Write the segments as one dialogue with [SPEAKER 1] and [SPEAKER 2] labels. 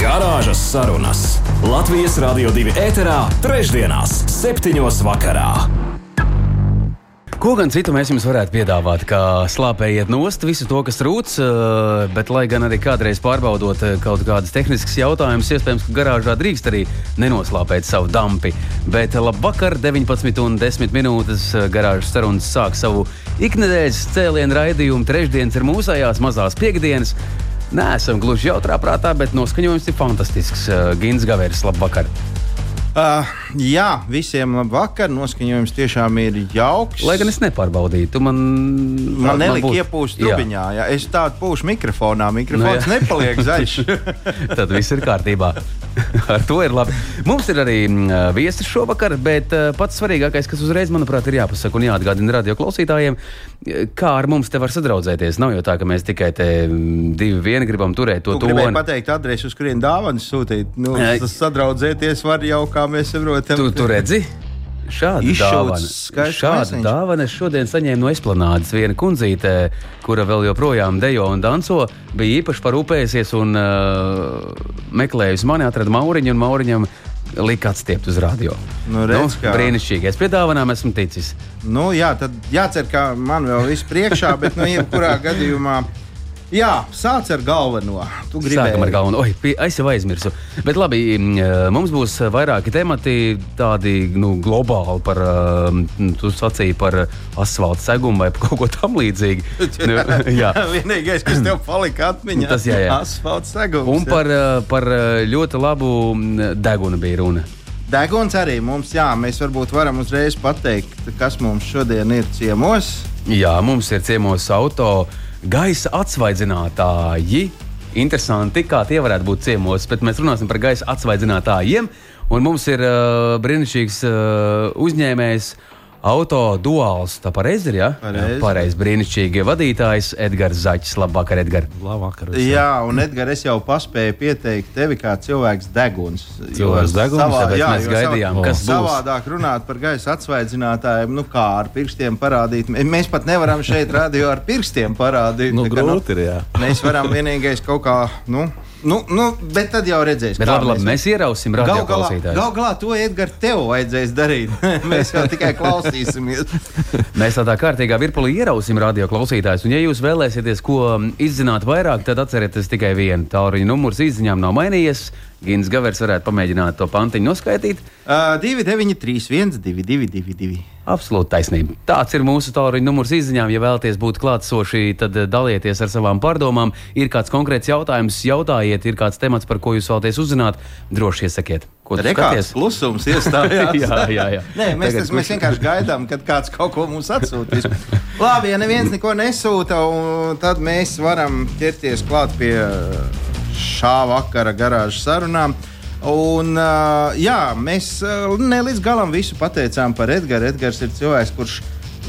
[SPEAKER 1] Garāžas sarunas Latvijas Rādio 2 ēterā, trešdienās, septiņos vakarā.
[SPEAKER 2] Ko gan citu mēs jums varētu piedāvāt, kā slāpējiet nost visu to, kas trūc, eh, bet, lai gan arī kādreiz pārbaudot eh, kaut kādas tehniskas jautājumus, iespējams, ka garāžā drīkst arī nenoslāpēt savu dampi. Bet eh, labvakar, 19 un 10 minūtes garāžas sarunas sāk savu iknedēļas cēlienu raidījumu. Trešdienas ir mūsējās mazās piekdienas. Nē, esam gluži jautrā prātā, bet noskaņojums ir fantastisks. Gins Gavērs, labvakar!
[SPEAKER 3] Uh, jā, visiem labvakar. Noskaņojums tiešām ir jauks.
[SPEAKER 2] Lai gan es nepārbaudīju, tu man,
[SPEAKER 3] man nelika būt... iepūst trubiņā. Jā. Jā. Es tādu pūšu mikrofonā. Mikrofons no, nu nepaliek zaļš.
[SPEAKER 2] Tad viss ir kārtībā. ar to ir labi. Mums ir arī mm, viesis šovakar, bet pats svarīgākais, kas uzreiz, manuprāt, ir jāpasaka un jāatgādina radio klausītājiem, kā ar mums te var sadraudzēties. Nav jau tā, ka mēs tikai te mm, divi vieni gribam turēt to
[SPEAKER 3] tuvumā. Gribēju pateikt adresi, uz kurien dāvanas sūtīt. Nu, sadraudzēties var jau, kā mēs saprotam.
[SPEAKER 2] Tu, tu redzi? Šādu dāvanu, šādu dāvanu es šodien saņēmu no esplanādes. Viena kundzīte, kura vēl joprojām dejo un danco, bija īpaši parūpējusies un uh, meklējusi mani, atrada Mauriņu un Mauriņam lika atstiept uz radio.
[SPEAKER 3] Nu, redz, nu,
[SPEAKER 2] brīnišķīgi. Es pie dāvanām esmu ticis.
[SPEAKER 3] Nu, jā, tad jācer, ka man vēl viss priekšā, bet nu, jebkurā gadījumā. Jā, sāc ar galveno.
[SPEAKER 2] Sākam ar galveno. Oi, es jau aizmirsu. Bet labi, mums būs vairāki temati, tādi nu, globāli par, tu sacīji par asfalta segumu vai kaut ko tamlīdzīgu.
[SPEAKER 3] nu, jā, vienīgais, kas tev palika atmiņā, tas ir asfalta segums.
[SPEAKER 2] Un par, par ļoti labu degunu bija runa.
[SPEAKER 3] Deguns arī mums, jā, mēs varbūt varam uzreiz pateikt, kas mums šodien ir ciemos.
[SPEAKER 2] Jā, mums ir ciemos auto gaisa atsvaidzinātāji. Interesanti, kā tie varētu būt ciemos, bet mēs runāsim par gaisa atsvaidzinātājiem. Un mums ir uh, brīnišķīgs uh, uzņēmējs Auto duāls, tā pareizi ir. Ja?
[SPEAKER 3] Pareizi.
[SPEAKER 2] Pareiz, brīnišķīgi vadītājs Edgars Zaķis. Labvakar, Edgars.
[SPEAKER 4] Labvakar.
[SPEAKER 3] Jā, un Edgars, es jau paspēju pieteikt tevi kā cilvēks deguns.
[SPEAKER 2] Cilvēks deguns, savā, jā, mēs gaidījām, savā, kas
[SPEAKER 3] būs. Savādāk runāt par gaisa atsvaidzinātājiem, nu kā ar pirkstiem parādīt. Mēs pat nevaram šeit radio ar pirkstiem parādīt.
[SPEAKER 4] nu, grūti ir, jā.
[SPEAKER 3] Mēs varam vienīgais kaut kā, nu. Nu, nu, bet tad jau redzēsim.
[SPEAKER 2] Labi, labi, mēs ierausim radio klausītājus.
[SPEAKER 3] Gal galā to Edgars tev vajadzēs darīt. mēs jau tikai klausīsimies.
[SPEAKER 2] mēs tādā kārtīgā virpulī ierausim radio klausītājus. Un, ja jūs vēlēsieties ko izzināt vairāk, tad atcerieties tikai vienu. Tālruņa numurs izziņām nav mainījies. Gins Gavers varētu pamēģināt to pantiņu noskaidrot.
[SPEAKER 3] Uh, 293, 1222.
[SPEAKER 2] Absolūti taisnība. Tāds ir mūsu tālruņa numurs izziņām. Ja vēlaties būt klātsoši, tad dalieties ar savām pārdomām. Ir kāds konkrēts jautājums, jautājiet, ir kāds temats, par ko jūs vēlaties uzzināt, droši iesakiet.
[SPEAKER 3] Ko tas ir? Klusums iestājās.
[SPEAKER 2] jā, jā, jā.
[SPEAKER 3] Nē, mēs, tas, mēs vienkārši gaidām, kad kāds kaut ko mums atsūtīs. Labi, ja neviens neko nesūta, tad mēs varam ķerties klāt pie šā vakara garāžas sarunām. Un, uh, jā, mēs uh, ne līdz galam visu pateicām par Edgars. Edgars ir cilvēks, kurš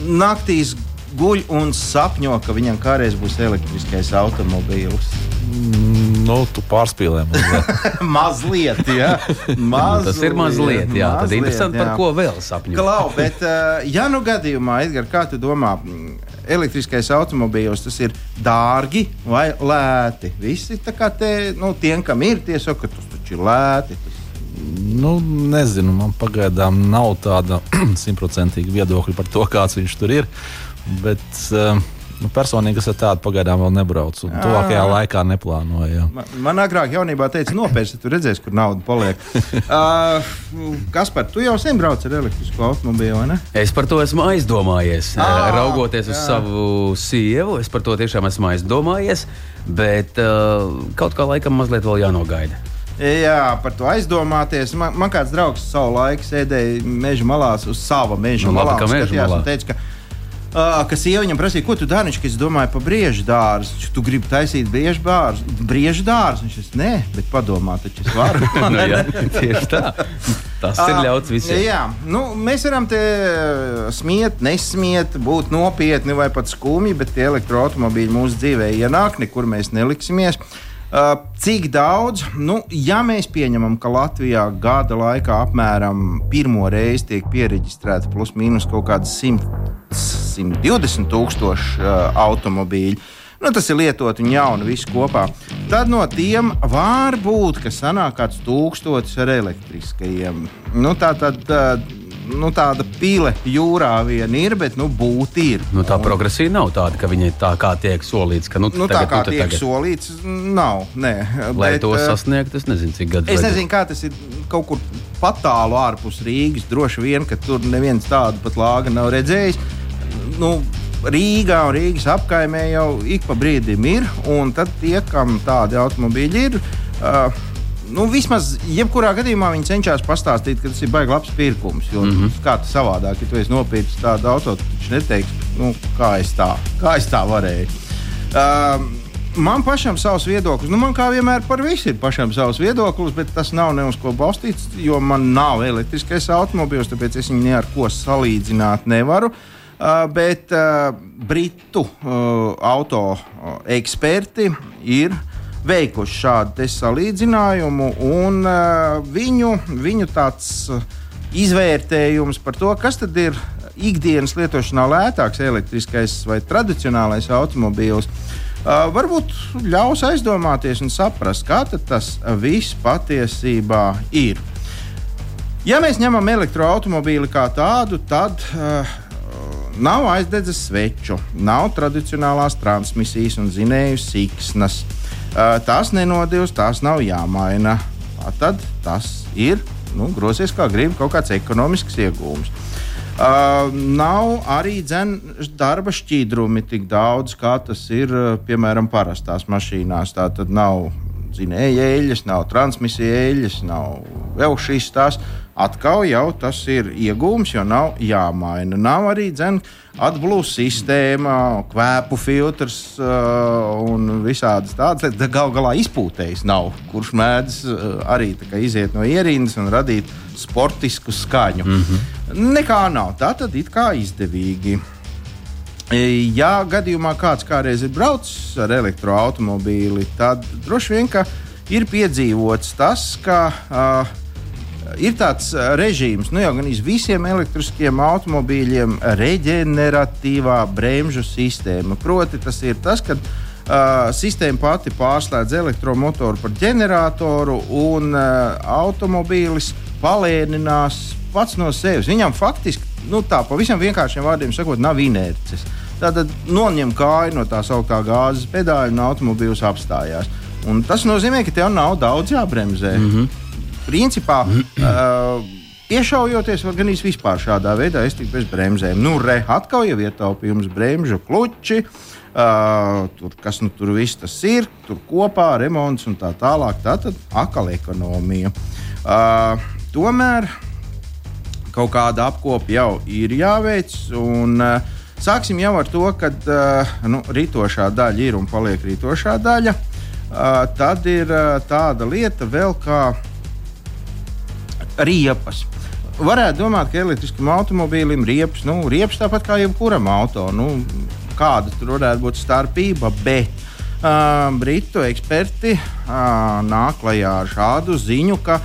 [SPEAKER 3] naktīs guļ un sapņo, ka viņam kādreiz būs elektriskais automobīls.
[SPEAKER 4] Mm, nu, tu pārspīlē
[SPEAKER 3] mazliet. jā. Mazliet,
[SPEAKER 2] Tas ir mazliet, jā. Mazliet, Tad interesanti, jā. par ko vēl sapņo.
[SPEAKER 3] Klau, bet, uh, ja nu gadījumā, Edgars, kā tu domā? elektriskais automobīls tas ir dārgi vai lēti. Visi te, nu, tiem, kam ir, tie saka, ka tas taču ir lēti. Tas...
[SPEAKER 4] Nu, nezinu, man pagaidām nav tāda simtprocentīga viedokļa par to, kāds viņš tur ir. Bet, uh, Nu, personīgi es ar tādu pagaidām vēl nebraucu. Tuvākajā laikā neplānoju.
[SPEAKER 3] Man, man agrāk jaunībā teica, nopērci, tu redzēsi, kur nauda paliek. uh, kas par to jau sen brauc ar elektrisku automobīlu? Ne?
[SPEAKER 2] Es par to esmu aizdomājies. À, Raugoties jā. uz savu sievu, es par to tiešām esmu aizdomājies. Bet uh, kaut kā laikam mazliet vēl jānogaida.
[SPEAKER 3] Jā, par to aizdomāties. Man, man kāds draugs savu laiku sēdēja meža malā uz sava meža
[SPEAKER 2] nu, malā. Malā.
[SPEAKER 3] Teica, ka Uh, ka sieva viņam prasīja, ko tu dari. Viņš domāja par briežu dārzu. Tu gribi taisīt briežu dārzu. Briežu dārzu. Viņš teica, nē, bet padomā, taču es varu.
[SPEAKER 2] nu, jā, tieši tā. Tas ir ļauts visiem.
[SPEAKER 3] Jā, nu, mēs varam te smiet, nesmiet, būt nopietni vai pat skumji, bet tie elektroautomobīļi mūsu dzīvē ienāk, nekur mēs neliksimies. Uh, cik daudz, nu, ja mēs pieņemam, ka Latvijā gada laikā apmēram pirmo reizi tiek pieregistrēta plus mīnus kaut kādas 100, 120 tūkstoši uh, automobīļu, nu, tas ir lietot un jauni visi kopā. Tad no tiem var būt, ka sanāk kāds tūkstotis ar elektriskajiem. Nu, tā tad. Uh, Nu, tāda pile jūrā vien ir, bet nu, būt ir.
[SPEAKER 2] Nu, tā progresija nav tāda, ka viņi tā kā tiek solīts. Ka, nu,
[SPEAKER 3] Nu,
[SPEAKER 2] tagad,
[SPEAKER 3] tā kā
[SPEAKER 2] nu,
[SPEAKER 3] tiek
[SPEAKER 2] tagad.
[SPEAKER 3] solīts, nav. Nē,
[SPEAKER 2] Lai
[SPEAKER 3] Bet,
[SPEAKER 2] to
[SPEAKER 3] eh,
[SPEAKER 2] sasniegtu, es nezinu, cik gadus.
[SPEAKER 3] Es nezinu, kā tas ir kaut kur patālu ārpus Rīgas. Droši vien, ka tur neviens tādu pat lāga nav redzējis. Nu, Rīgā un Rīgas apkaimē jau ik pa brīdim ir, un tad tie, kam tādi automobīļi ir, uh, nu, vismaz jebkurā gadījumā viņi cenšas pastāstīt, ka tas ir baigi labs pirkums. Jo mm -hmm. kā tas savādāk, ja tu esi nopircis tādu auto, tad viņš neteiks, nu, kā es tā, kā es tā varēju. Uh, Man pašam savs viedoklis, nu man kā vienmēr par visu ir pašam savs viedoklis, bet tas nav ne uz ko balstīts, jo man nav elektriskais automobilis, tāpēc es viņu ne ar ko salīdzināt nevaru. Uh, bet uh, britu uh, auto uh, eksperti ir veikuši šādu salīdzinājumu, un uh, viņu, viņu tāds uh, izvērtējums par to, kas tad ir ikdienas lietošanā lētāks elektriskais vai tradicionālais automobīls. Uh, varbūt ļaus aizdomāties un saprast, kā tas viss patiesībā ir. Ja mēs ņemam elektroautomobīli kā tādu, tad uh, nav aizdedzes sveču, nav tradicionālās transmisijas un zinēju siksnas. Uh, tās nenodils, tās nav jāmaina. Tad tas ir nu, grozījis kā gribi kaut kāds ekonomisks iegūms. Uh, nav arī dzen, darba šķīdrumi tik daudz, kā tas ir uh, piemēram parastās mašīnās. Tā tad nav dzinēja eļļas, nav transmisija eļļas, nav vēl šīs tās. Atkal jau tas ir iegūms, jo nav jāmaina. Nav arī atblūzs sistēma, kvēpu filtrs uh, un visādas tādas lietas. Galu galā izpūtējs nav, kurš mēdz uh, arī iziet no ierindas un radīt sportisku skaņu. Mm -hmm. Nekā nav. Tā tad it kā izdevīgi. Ja gadījumā kāds kādreiz ir braucis ar elektroautomobīli, tad droši vien ir piedzīvots tas, ka uh, ir tāds režīms, nu jau gan visiem elektriskiem automobīļiem, reģeneratīvā bremžu sistēma. Proti, tas ir tas, ka uh, sistēma pati pārslēdz elektromotoru par ģeneratoru un uh, automobīlis palēninās pats no sevis. Viņam faktiski, nu, tā pavisam vienkāršiem vārdiem sakot, nav inerces. Tātad noņem kāju no tā sauktā gāzes pedāļa un automobīls apstājās. Un tas nozīmē, ka tev nav daudz jābremzē. Mm -hmm. Principā, uh, iešaujoties, var gan vispār šādā veidā iztikt bez bremzēm. Nu, re, atkal jau ietaupījums bremžu kluči. Uh, tur, kas nu tur viss tas ir, tur kopā remonts un tā tālāk. Tā tad atkal ekonomija. Uh, tomēr kaut kāda apkopa jau ir jāveic. Un, uh, sāksim jau ar to, ka uh, nu, rītošā daļa ir un paliek rītošā daļa. Uh, tad ir uh, tāda lieta vēl kā riepas. Varētu domāt, ka elektriskam automobīlim riepas, nu, riepas tāpat kā jebkuram auto. Nu, kāda tur varētu būt starpība, bet uh, britu eksperti uh, nāk klajā ar šādu ziņu, ka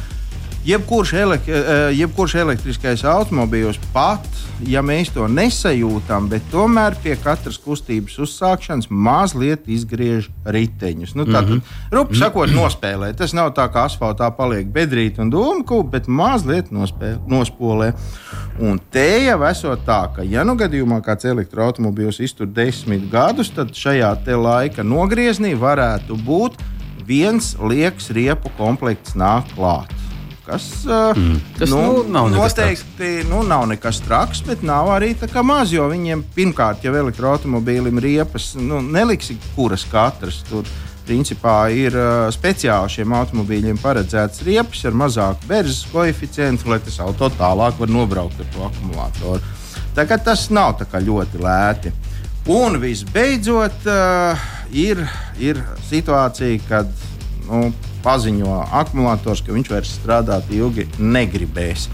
[SPEAKER 3] jebkurš, elek uh, jebkurš elektriskais automobīls pat, ja mēs to nesajūtam, bet tomēr pie katras kustības uzsākšanas mazliet izgriež riteņus. Nu, tā tad, rupi sakot, nospēlē. Tas nav tā, ka asfaltā paliek bedrīt un dūmu, bet mazliet nospēlē, nospolē. Un te jau esot tā, ka, ja nu gadījumā kāds elektroautobīls iztur desmit gadus, tad šajā laika nogriezienī varētu būt viens liekas riepu komplekts nāk klāt. Kas,
[SPEAKER 2] Mm. Tas, nu, nav nekas
[SPEAKER 3] noteikti nu, nav nekas traks, bet nav arī tā kā maz. Jo viņiem pirmkārt jau elektroautobīlim riepas nu, neliksi kuras katras. Tur principā ir uh, speciāli šiem automobīļiem paredzēts riepas ar mazāku berzes koeficientu, lai tas auto tālāk var nobraukt ar to akumulātoru. Tā kā tas nav tā kā ļoti lēti. Un visbeidzot, uh, ir, ir situācija, kad nu, paziņo akumulators, ka viņš vairs strādāt ilgi negribēs.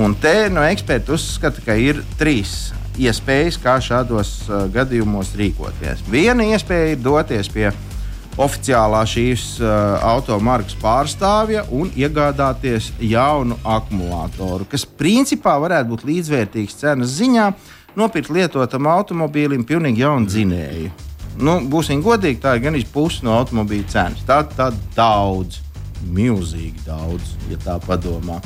[SPEAKER 3] Un te no eksperta uzskata, ka ir trīs iespējas, kā šādos uh, gadījumos rīkoties. Viena iespēja ir doties pie oficiālā šīs uh, automarkas pārstāvja un iegādāties jaunu akumulātoru, kas principā varētu būt līdzvērtīgs cenas ziņā, nopirkt lietotam automobīlim pilnīgi jaunu dzinēju. Nu, būsim godīgi, tā ir gan pusi no automobīļa cenas. Tā ir daudz, milzīgi daudz, ja tā padomā.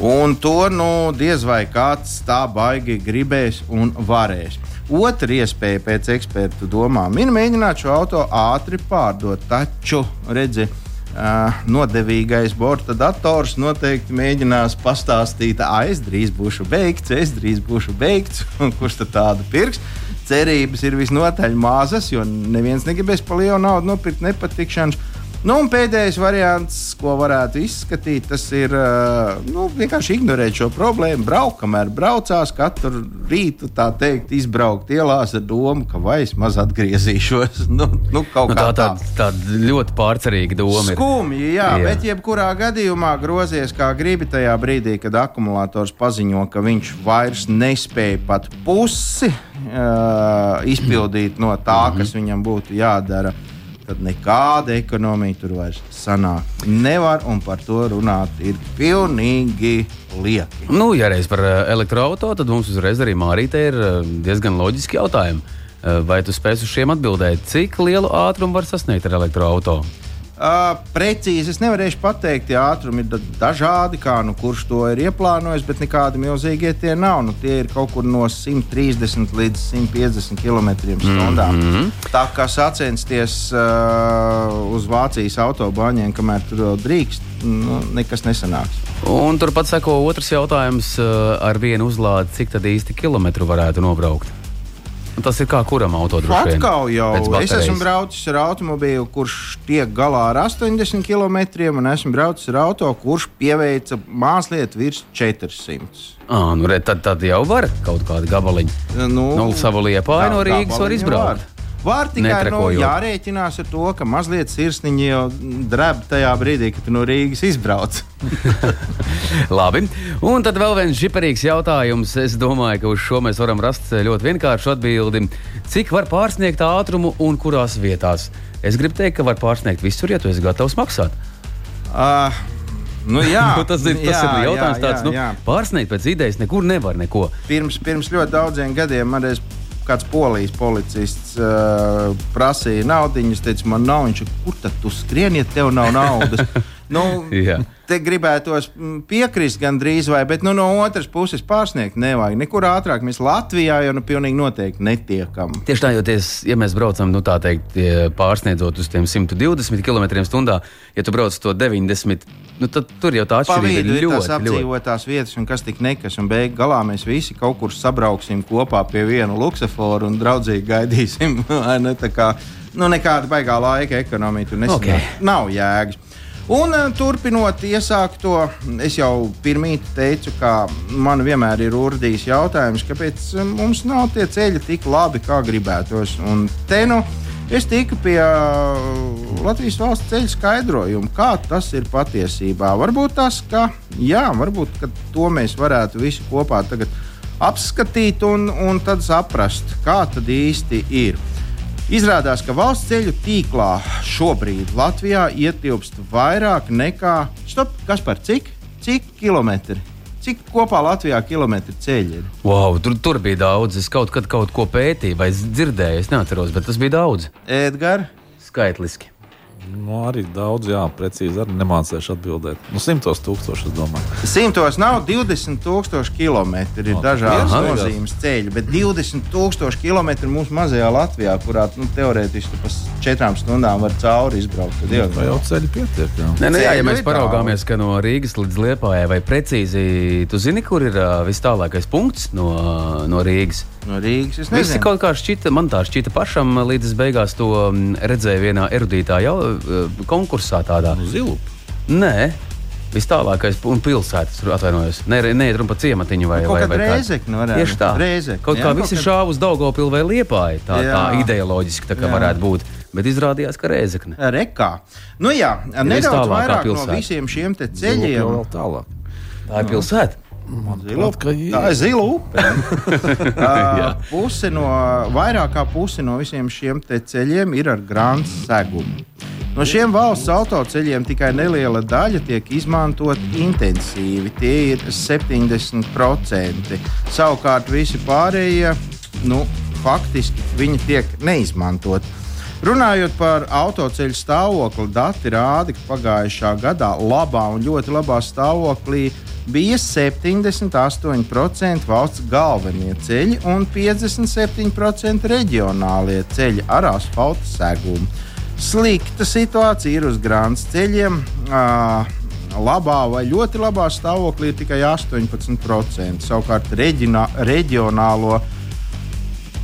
[SPEAKER 3] Un to nu, diez vai kāds tā baigi gribēs un varēs. Otra iespēja pēc ekspertu domām ir mēģināt šo auto ātri pārdot, taču redzi. Uh, nodevīgais borta dators noteikti mēģinās pastāstīt, ah, es drīz būšu beigts, es drīz būšu beigts, un kurš tad tādu pirks. Cerības ir visnotaļ mazas, jo neviens negribēs par lielu naudu nopirkt nepatikšanas. Nu, pēdējais variants, ko varētu izskatīt, tas ir nu, vienkārši ignorēt šo problēmu. Braukt, kamēr braucās, katru rītu tā teikt, izbraukt ielās ar domu, ka vai es maz atgriezīšos. Nu, nu, nu,
[SPEAKER 2] tā tā, tā ļoti pārcerīga doma.
[SPEAKER 3] Skumji, jā, jā, bet jebkurā gadījumā grozies kā gribi tajā brīdī, kad akumulators paziņo, ka viņš vairs nespēja pat pusi uh, izpildīt no tā, kas viņam būtu jādara tad nekāda ekonomija tur vairs sanāk. Nevar, un par to runāt ir pilnīgi lieki.
[SPEAKER 2] Nu, ja reiz par eh, elektroautorātu, tad mums uzreiz arī Mārīte ir eh, diezgan loģiski jautājumi. Eh, vai tu spēsi uz šiem atbildēt, cik lielu ātrumu var sasniegt ar elektroautorātu?
[SPEAKER 3] Uh, precīzi es nevarēšu pateikt, ja ātrumi ir dažādi, kā nu kurš to ir ieplānojis, bet nekādi milzīgie tie nav. Nu, tie ir kaut kur no 130 līdz 150 km/h. Mm -hmm. Tā kā sacensties uh, uz Vācijas autobāņiem, kamēr tur drīkst, nu, nekas nesanāks.
[SPEAKER 2] Un turpat seko otrs jautājums ar vienu uzlādi, cik tad īsti kilometru varētu nobraukt? Tas ir kā kuram autodrošiem?
[SPEAKER 3] Atkal jau es esmu braucis ar automobīlu, kurš tiek galā ar 80 km, un esmu braucis ar auto, kurš pieveica mazliet virs 400.
[SPEAKER 2] À, nu, re, tad, tad jau var kaut kādu gabaliņu. Nu, nu savu liepāju no Rīgas var izbraukt. Var.
[SPEAKER 3] Var tikai nu, jārēķinās ar to, ka mazliet sirsniņi jau drēb tajā brīdī, kad no Rīgas izbrauc.
[SPEAKER 2] Labi. Un tad vēl viens žiparīgs jautājums. Es domāju, ka uz šo mēs varam rast ļoti vienkāršu atbildi. Cik var pārsniegt ātrumu un kurās vietās? Es gribu teikt, ka var pārsniegt visur, ja tu esi gatavs maksāt.
[SPEAKER 3] Uh. Nu, jā,
[SPEAKER 2] nu, tas ir, tas jā, ir jautājums, jā, jā, tāds, nu, jā. pārsniegt pēc idejas nekur nevar neko.
[SPEAKER 3] Pirms, pirms ļoti daudziem gadiem man reiz kāds polijas policists uh, prasīja naudu. Viņš teica, man nav. Viņš teica, kur tad tu skrieni, ja tev nav naudas? nu, te gribētos piekrist gandrīz vai, bet nu, no otras puses pārsniegt nevajag. Nekur ātrāk mēs Latvijā jau nu pilnīgi noteikti netiekam.
[SPEAKER 2] Tieši tā, jo ties, ja mēs braucam, nu teikt, pārsniedzot uz tiem 120 km/h, ja tu brauc to 90, nu tad tur jau tā atšķirība ir ļoti,
[SPEAKER 3] apdzīvotās vietas un kas tik nekas, un beig galā mēs visi kaut kur sabrauksim kopā pie viena luksusforu un draudzīgi gaidīsim. ne, kā, nu, nekāda baigā laika ekonomija tur nesanāk. Okay. Nav jēgas. Un uh, turpinot iesākto, es jau pirmie teicu, ka man vienmēr ir urdījis jautājums, kāpēc eh, mums nav tie ceļi tik labi, kā gribētos. Un te nu es tiku pie uh, Latvijas valsts ceļu skaidrojuma, kā tas ir patiesībā. Varbūt tas, ka jā, varbūt ka to mēs varētu visi kopā apskatīt un, un tad saprast, kā tad īsti ir. Izrādās, ka valsts ceļu tīklā šobrīd Latvijā ietilpst vairāk nekā, stop, kas par cik? Cik kilometri? Cik kopā Latvijā kilometri ceļi ir?
[SPEAKER 2] Wow, tur, tur bija daudz. Es kaut kad kaut ko pētīju, vai dzirdēju, es neatceros, bet tas bija daudz.
[SPEAKER 3] Edgars?
[SPEAKER 2] Skaitliski.
[SPEAKER 4] Nu, arī daudz, jā, precīzi arī nemācīšu atbildēt. Nu, simtos tūkstoši, es domāju.
[SPEAKER 3] Simtos nav 20 tūkstoši kilometri. Ir no, dažādas nozīmes ceļi, bet 20 tūkstoši kilometri mūsu mazajā Latvijā, kurā nu, teorētiski pa četrām stundām var cauri izbraukt. Tad
[SPEAKER 4] jau, jau ceļi pietiek. Jā.
[SPEAKER 2] Nē, nē, jā, ja mēs paraugāmies, ka no Rīgas līdz Liepājai vai precīzi, tu zini, kur ir uh, vis tālākais punkts no, no Rīgas?
[SPEAKER 3] No Rīgas es
[SPEAKER 2] nezinu. Kaut kā šķita, man tā šķita pašam, līdz beigās to redzēju vienā erudītā jau, konkursā tādā.
[SPEAKER 4] Nu, zilu.
[SPEAKER 2] Nē. Vis tālākais un pilsētas, atvainojos. Nē, nē runa par ciematiņu vai,
[SPEAKER 3] nu,
[SPEAKER 2] vai, vai
[SPEAKER 3] Reizekni, nu, Tieši
[SPEAKER 2] tā.
[SPEAKER 3] Reizekni,
[SPEAKER 2] kaut jā, kā visi kad... šāva uz Daugopili vai Liepāju. Tā, jā. tā ideoloģiski tā kā jā. varētu būt. bet izrādījās, ka Rēzekne.
[SPEAKER 3] Rekā. Nu jā, nedaudz vairāk no visiem šiem ceļiem.
[SPEAKER 4] tālāk.
[SPEAKER 2] Tā ir pilsēta.
[SPEAKER 4] Ka ir.
[SPEAKER 3] tā ir zila upe. Ā, puse no, vairāk kā puse no visiem šiem ceļiem ir ar grāmatu segumu. No šiem valsts autoceļiem tikai neliela daļa tiek izmantot intensīvi. Tie ir 70%. Savukārt visi pārējie, nu, faktiski viņi tiek neizmantoti. Runājot par autoceļu stāvokli, dati rāda, ka pagājušā gadā labā un ļoti labā stāvoklī bija 78% valsts galvenie ceļi un 57% reģionālie ceļi ar asfalta segumu. Slikta situācija ir uz grāmatas ceļiem. Labā vai ļoti labā stāvoklī ir tikai 18%. Savukārt reģionā, reģionālo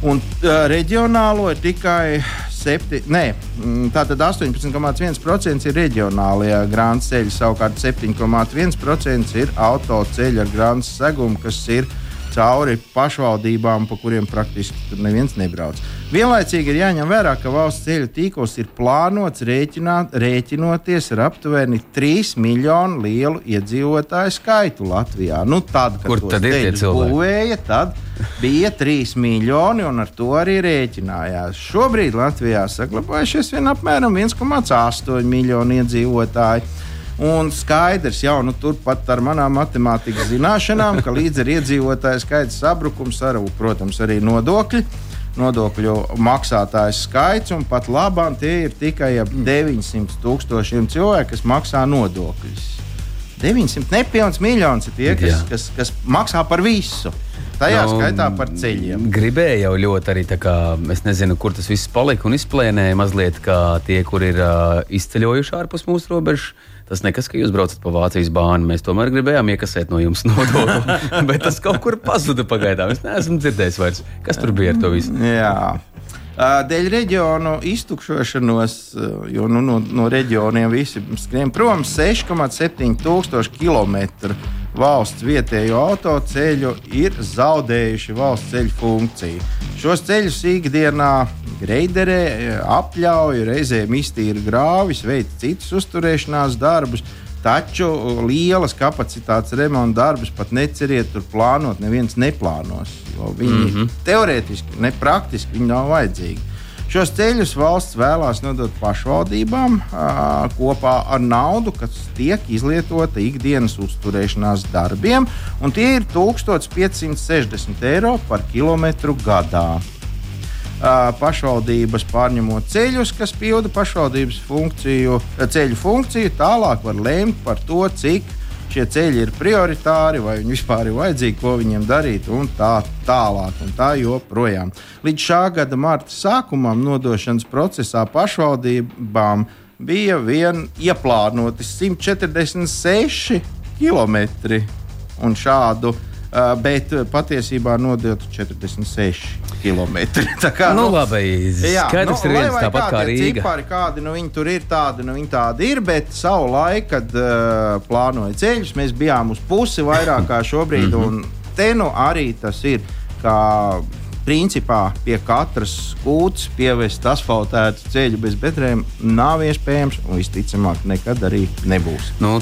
[SPEAKER 3] Un uh, reģionālo ir tikai 7, nē, mm, tātad 18,1% ir reģionālie grāmatas ceļi, savukārt 7,1% ir autoceļi ar grāmatas segumu, kas ir cauri pašvaldībām, pa kuriem praktiski neviens nebrauc. Vienlaicīgi ir jāņem vērā, ka valsts ceļu tīkls ir plānots rēķināt, rēķinoties ar aptuveni 3 miljonu lielu iedzīvotāju skaitu Latvijā. Nu, tad, kad
[SPEAKER 2] Kur tad ir
[SPEAKER 3] būvēja, tad bija 3 miljoni, un ar to arī rēķinājās. Šobrīd Latvijā saglabājušies vien apmēram 1,8 miljonu iedzīvotāju. Un skaidrs, jau nu, turpat ar manām matemātikas zināšanām, ka līdz ar iedzīvotāju skaita sabrukums, ar, protams, arī nodokļi, nodokļu maksātāju skaits, un pat labāk tie ir tikai ap 900 tūkstošiem cilvēku, kas maksā nodokļus. 900 nepilns miljonus ir tie, kas, kas, kas maksā par visu. Tajā
[SPEAKER 2] Nu,
[SPEAKER 3] skaitā par ceļiem.
[SPEAKER 2] Gribēju jau ļoti arī kā, es nezinu, kur tas viss palika un izplēnēja mazliet, kā tie, kur ir uh, izceļojuši ārpus mūsu robežas. Tas nekas, ka jūs braucat pa Vācijas bānu. Mēs tomēr gribējām iekasēt no jums nodokli. Bet tas kaut kur pazuda pagaidām. Es neesmu dzirdējis vairs, kas tur bija ar to visu.
[SPEAKER 3] Jā. Dēļ reģionu iztukšošanos, jo nu, no, no reģioniem visi skrien prom, 6,7 tūkstoši kilometru valsts vietējo autoceļu ir zaudējuši valsts ceļu funkciju. Šos ceļus ikdienā greiderē, apļauj, reizēm iztīra grāvis, veic citus uzturēšanās darbus. Taču lielas kapacitātes remonta darbus pat neceriet tur plānot. Neviens neplānos, viņi mm -hmm. teorētiski, ne praktiski viņi nav vajadzīgi. Šos ceļus valsts vēlās nodot pašvaldībām kopā ar naudu, kas tiek izlietota ikdienas uzturēšanās darbiem, un tie ir 1560 eiro par kilometru gadā. Pašvaldības pārņemot ceļus, kas pilda pašvaldības funkciju, ceļu funkciju, tālāk var lemt par to, cik šie ceļi ir prioritāri, vai viņi vispār ir vajadzīgi, ko viņiem darīt, un tā tālāk, un tā joprojām. Līdz šā gada marta sākumam nodošanas procesā pašvaldībām bija vien ieplānoti 146 km un šādu. Uh, bet patiesībā nodotu 46 Tā kā
[SPEAKER 2] Nu, labi,
[SPEAKER 3] Jā,
[SPEAKER 2] skaidrs ir
[SPEAKER 3] lai
[SPEAKER 2] viens, tāpat kā
[SPEAKER 3] ir
[SPEAKER 2] Rīga.
[SPEAKER 3] Cipari, kādi nu viņi tur ir, tādi nu viņi tādi ir. Bet savu laiku, kad uh, plānoja ceļus, mēs bijām uz pusi vairāk kā šobrīd.
[SPEAKER 2] Mhm.
[SPEAKER 3] un te nu arī tas ir. Kā Principā pie katras kūts pievest asfaltētu ceļu bez bedrēm nav iespējams, un visticamāk, nekad arī nebūs.
[SPEAKER 2] Nu,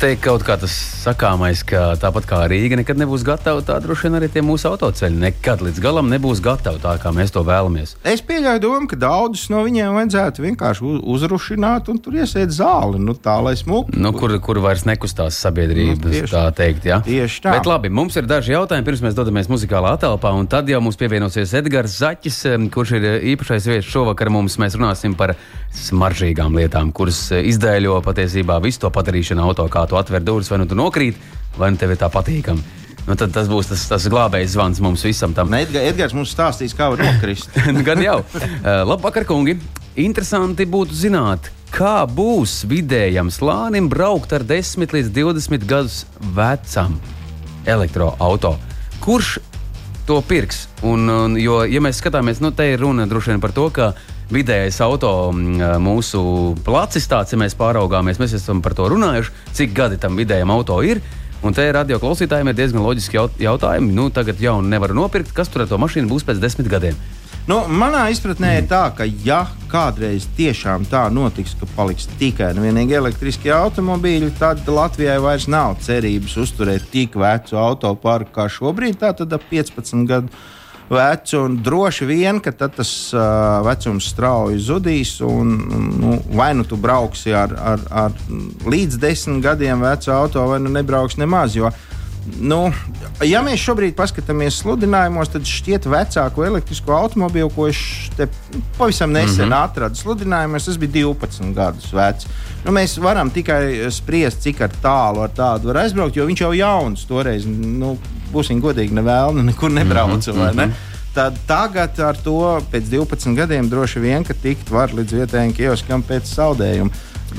[SPEAKER 2] te kaut kā tas sakāmais, ka tāpat kā Rīga nekad nebūs gatava, tā droši vien arī tie mūsu autoceļi nekad līdz galam nebūs gatavi tā, kā mēs to vēlamies.
[SPEAKER 3] Es pieļauju domu, ka daudzus no viņiem vajadzētu vienkārši uz- uzrušināt un tur iesēt zāli. Nu, tā lai smuki.
[SPEAKER 2] Nu, kur, kur vairs nekustās sabiedrība,
[SPEAKER 3] Nu, tieši-
[SPEAKER 2] tā teikt. Ja?
[SPEAKER 3] tieši tā.
[SPEAKER 2] Bet labi, mums ir daži jautājumi, pirms mēs dodamies muzikālā telpā, un tad jau mums pievienosies Edgars Zaķis, kurš ir eh, īpašais viesis šovakar. Mums mēs runāsim par smaržīgām lietām, kuras eh, izdēļo patiesībā visu to padarīšanu auto, kā tu atver durvis, vai nu tu nokrīt, vai nu tev ir tā patīkami. Nu, tad tas būs tas, tas glābējs zvans mums visam tam.
[SPEAKER 3] Ne, Edga- Edgars mums stāstīs, kā var nokrist.
[SPEAKER 2] Gan jau. Uh, Labvakar, kungi. Interesanti būtu zināt, kā būs vidējam slānim braukt ar 10 līdz 20 gadus vecam elektroautorātu. Kurš to pirks? Un, un, jo, ja mēs skatāmies, nu, te ir runa droši vien par to, ka vidējais auto mm, mūsu placis tāds, ja mēs pāraugāmies, mēs esam par to runājuši, cik gadi tam vidējam auto ir. Un te radio klausītājiem ir diezgan loģiski jaut- jautājumi. Nu, tagad jau nevaru nopirkt, kas tur ar to mašīnu būs pēc desmit gadiem.
[SPEAKER 3] Nu, manā izpratnē ir tā, ka, ja kādreiz tiešām tā notiks, ka paliks tikai un vienīgi elektriskie automobīļi, tad Latvijai vairs nav cerības uzturēt tik vecu autoparku kā šobrīd, tātad ap 15 gadu vecu. Droši vien, ka tas uh, vecums strauji zudīs. Un, nu, vai nu tu brauksi ar, ar, ar līdz desmit gadiem vecu auto, vai nu nebrauksi nemaz. Jo, Nu, ja mēs šobrīd paskatāmies sludinājumos, tad šķiet vecāko elektrisko automobīlu, ko es pavisam nesen mm -hmm. atradu sludinājumos, tas bija 12 gadus vecs. Nu, mēs varam tikai spriest, cik tālu ar tādu var aizbraukt, jo viņš jau ir jauns. Toreiz, nu, būsim godīgi, nevēlu, nekur nebraucu. Mm -hmm. ne? Tad tagad ar to pēc 12 gadiem droši vien, ka tikt var līdz vietējiem kioskam pēc zaudējuma.